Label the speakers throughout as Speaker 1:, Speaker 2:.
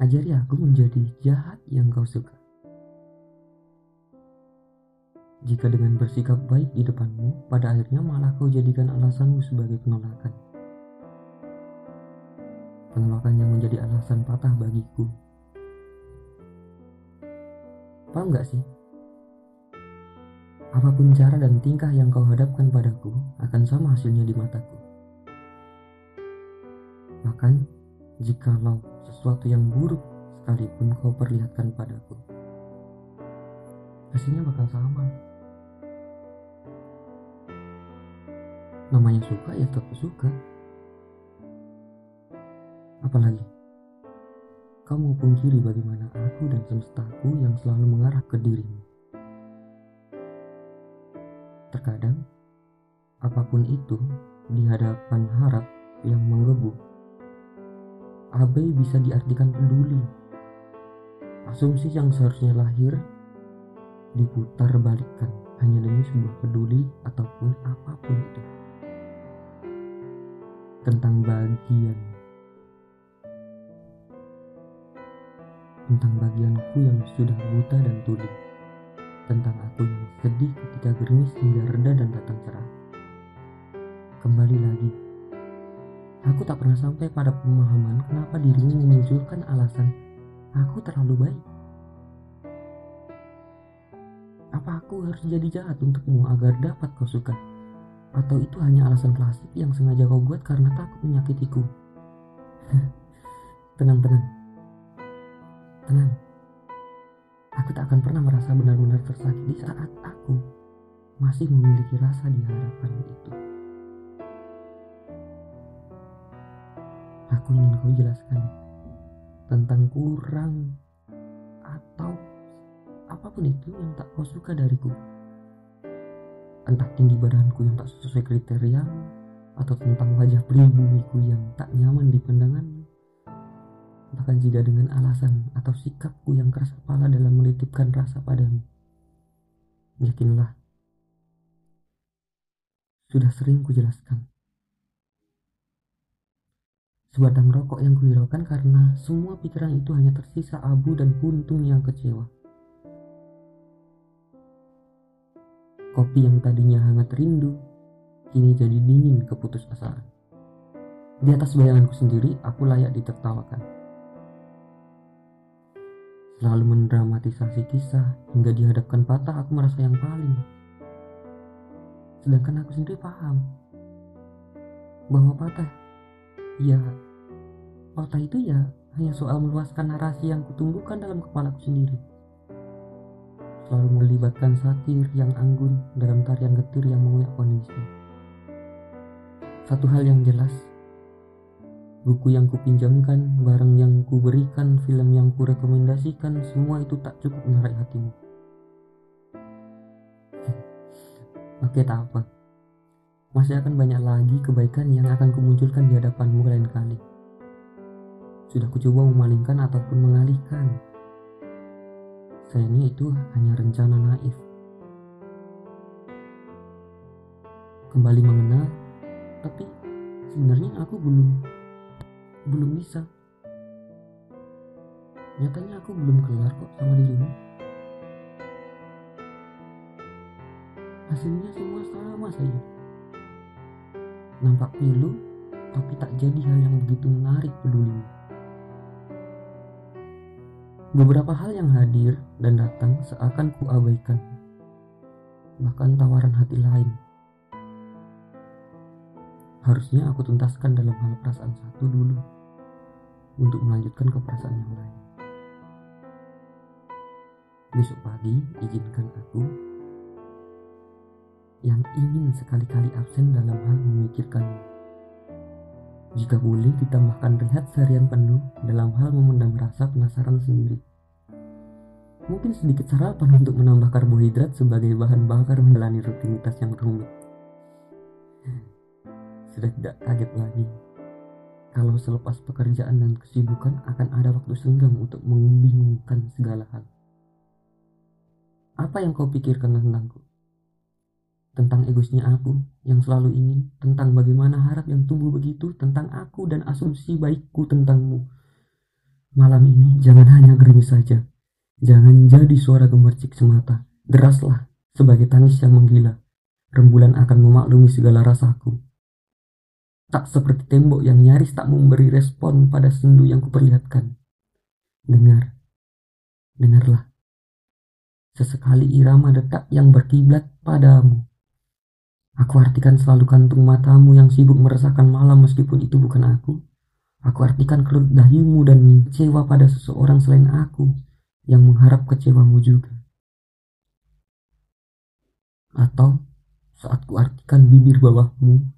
Speaker 1: Ajari aku menjadi jahat yang kau suka. Jika dengan bersikap baik di depanmu, pada akhirnya malah kau jadikan alasanmu sebagai penolakan. Penolakan yang menjadi alasan patah bagiku. Paham gak sih? Apa pun cara dan tingkah yang kau hadapkan padaku akan sama hasilnya di mataku. Bahkan, jikalau sesuatu yang buruk sekalipun kau perlihatkan padaku. Hasilnya bakal sama. Namanya suka ya tetap suka. Apalagi, kau mau pungkiri bagaimana aku dan semestaku yang selalu mengarah ke dirimu. Terkadang, apa pun itu di hadapan harap yang menggebu abai bisa diartikan peduli. Asumsi yang seharusnya lahir diputar balikkan hanya demi sebuah peduli ataupun apa pun itu. Tentang bagian. Tentang bagianku yang sudah buta dan tuli. Tentang aku yang sedih ketika gerimis hingga reda dan datang cerah. Kembali lagi Aku tak pernah sampai pada pemahaman kenapa dirimu memunculkan alasan aku terlalu baik. Apa aku harus jadi jahat untukmu agar dapat kau suka? Atau itu hanya alasan klasik yang sengaja kau buat karena takut menyakitiku? tenang, tenang. Tenang. Aku tak akan pernah merasa benar-benar tersakiti saat aku masih memiliki rasa di harapan itu. Aku ingin kau jelaskan tentang kurang atau apa pun itu yang tak kau suka dariku. Entah tinggi badanku yang tak sesuai kriteria atau tentang wajah pribumiku yang tak nyaman di pandanganmu. Bahkan jika dengan alasan atau sikapku yang keras kepala dalam menitipkan rasa padamu. Yakinlah, sudah sering kujelaskan Sebatang rokok yang kuhiraukan karena semua pikiran itu hanya tersisa abu dan puntung yang kecewa. Kopi yang tadinya hangat rindu, kini jadi dingin keputusasaan. Di atas bayanganku sendiri, aku layak ditertawakan. Selalu mendramatisasi kisah hingga dihadapkan patah aku merasa yang paling. Sedangkan aku sendiri paham bahwa patah ya fakta itu ya hanya soal meluaskan narasi yang kutumbuhkan dalam kepalaku sendiri. Selalu melibatkan satir yang anggun dalam tarian getir yang mengoyak kondisi. Satu hal yang jelas buku yang kupinjamkan barang yang kuberikan film yang kurekomendasikan semua itu tak cukup menarik hatimu. Oke tak apa masih akan banyak lagi kebaikan yang akan kumunculkan di hadapanmu lain kali. Sudah kucoba memalingkan ataupun mengalihkan. Sayangnya itu hanya rencana naif. Kembali mengenal, tapi sebenarnya aku belum belum bisa. Nyatanya aku belum kelar kok sama dirimu. Hasilnya semua sama saja nampak pilu tapi tak jadi hal yang begitu menarik peduli. Beberapa hal yang hadir dan datang seakan kuabaikan, bahkan tawaran hati lain. Harusnya aku tuntaskan dalam hal perasaan satu dulu, untuk melanjutkan ke perasaan yang lain. Besok pagi, izinkan aku yang ingin sekali-kali absen dalam hal memikirkanmu. Jika boleh ditambahkan rehat seharian penuh dalam hal memendam rasa penasaran sendiri. Mungkin sedikit sarapan untuk menambah karbohidrat sebagai bahan bakar menjalani rutinitas yang rumit. Sudah tidak kaget lagi kalau selepas pekerjaan dan kesibukan akan ada waktu senggang untuk membingungkan segala hal. Apa yang kau pikirkan tentangku? Tentang egoisnya aku yang selalu ingin, tentang bagaimana harap yang tumbuh begitu, tentang aku dan asumsi baikku tentangmu. Malam ini jangan hanya gerimis saja. Jangan jadi suara gemercik semata. Deraslah sebagai tangis yang menggila. Rembulan akan memaklumi segala rasaku. Tak seperti tembok yang nyaris tak memberi respon pada sendu yang kuperlihatkan. Dengar, dengarlah. Sesekali irama detak yang berkiblat padamu. Aku artikan selalu kantung matamu yang sibuk meresahkan malam meskipun itu bukan aku. Aku artikan kelut dahimu dan kecewa pada seseorang selain aku yang mengharap kecewamu juga. Atau saat ku artikan bibir bawahmu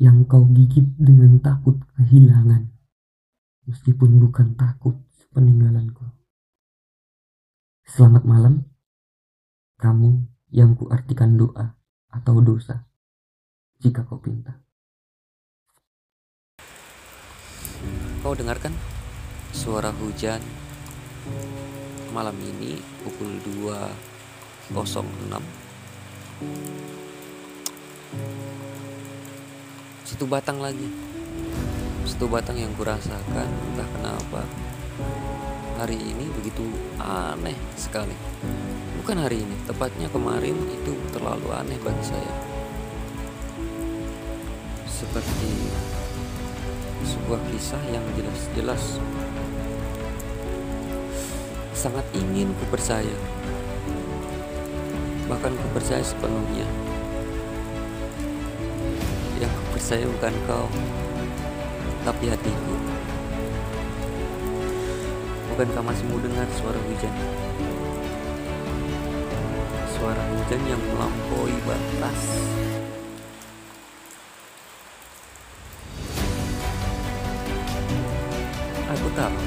Speaker 1: yang kau gigit dengan takut kehilangan, meskipun bukan takut peninggalanku. Selamat malam, kamu yang ku artikan doa atau dosa, jika kau pinta.
Speaker 2: Kau dengarkan suara hujan malam ini pukul 2.06 Situ batang lagi. Situ batang yang kurasakan entah kenapa Hari ini begitu aneh sekali Bukan hari ini, tepatnya kemarin itu terlalu aneh bagi saya. Seperti sebuah kisah yang jelas-jelas sangat ingin ku percaya bahkan ku percaya sepenuhnya. Yang ku percaya bukan kau tapi hatiku. Bukankah masih mau dengar suara hujan suara hujan yang melampaui batas Aku tahu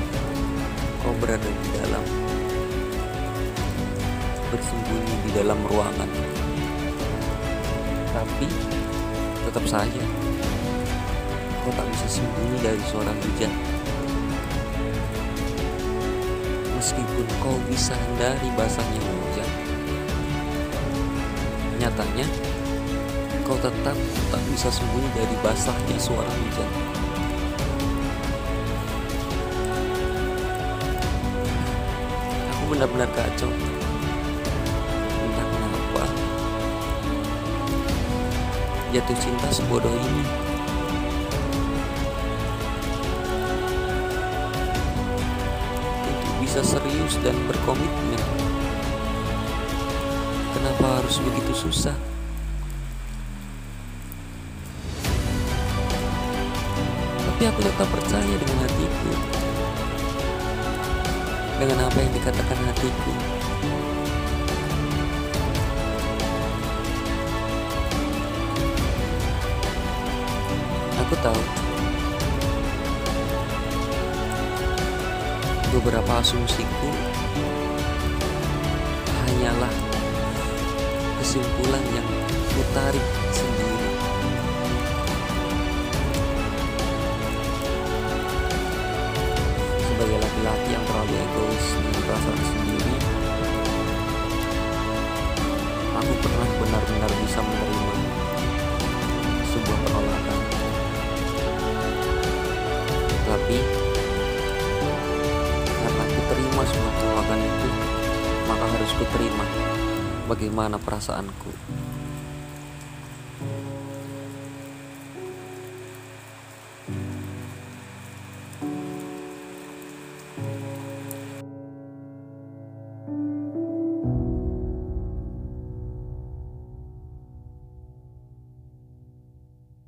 Speaker 2: kau berada di dalam bersembunyi di dalam ruangan. Tapi tetap saja kau tak bisa sembunyi dari suara hujan. Meskipun kau bisa hindari basahnya. Nyatanya kau tetap tak bisa sembunyi dari basahnya suara hujan. benar-benar kacau. Entah kenapa. Jatuh cinta sebodoh ini. Untuk bisa serius dan berkomitmen kenapa harus begitu susah? Tapi aku tetap percaya dengan hatiku. Dengan apa yang dikatakan hatiku. Aku tahu. Beberapa asumsiku kesimpulan yang kutarik sendiri. sebagai laki-laki yang terlalu egois dan perasaan sendiri aku pernah benar-benar bisa menerima sebuah penolakan tapi karena aku terima semua penolakan itu maka harus ku terima bagaimana perasaanku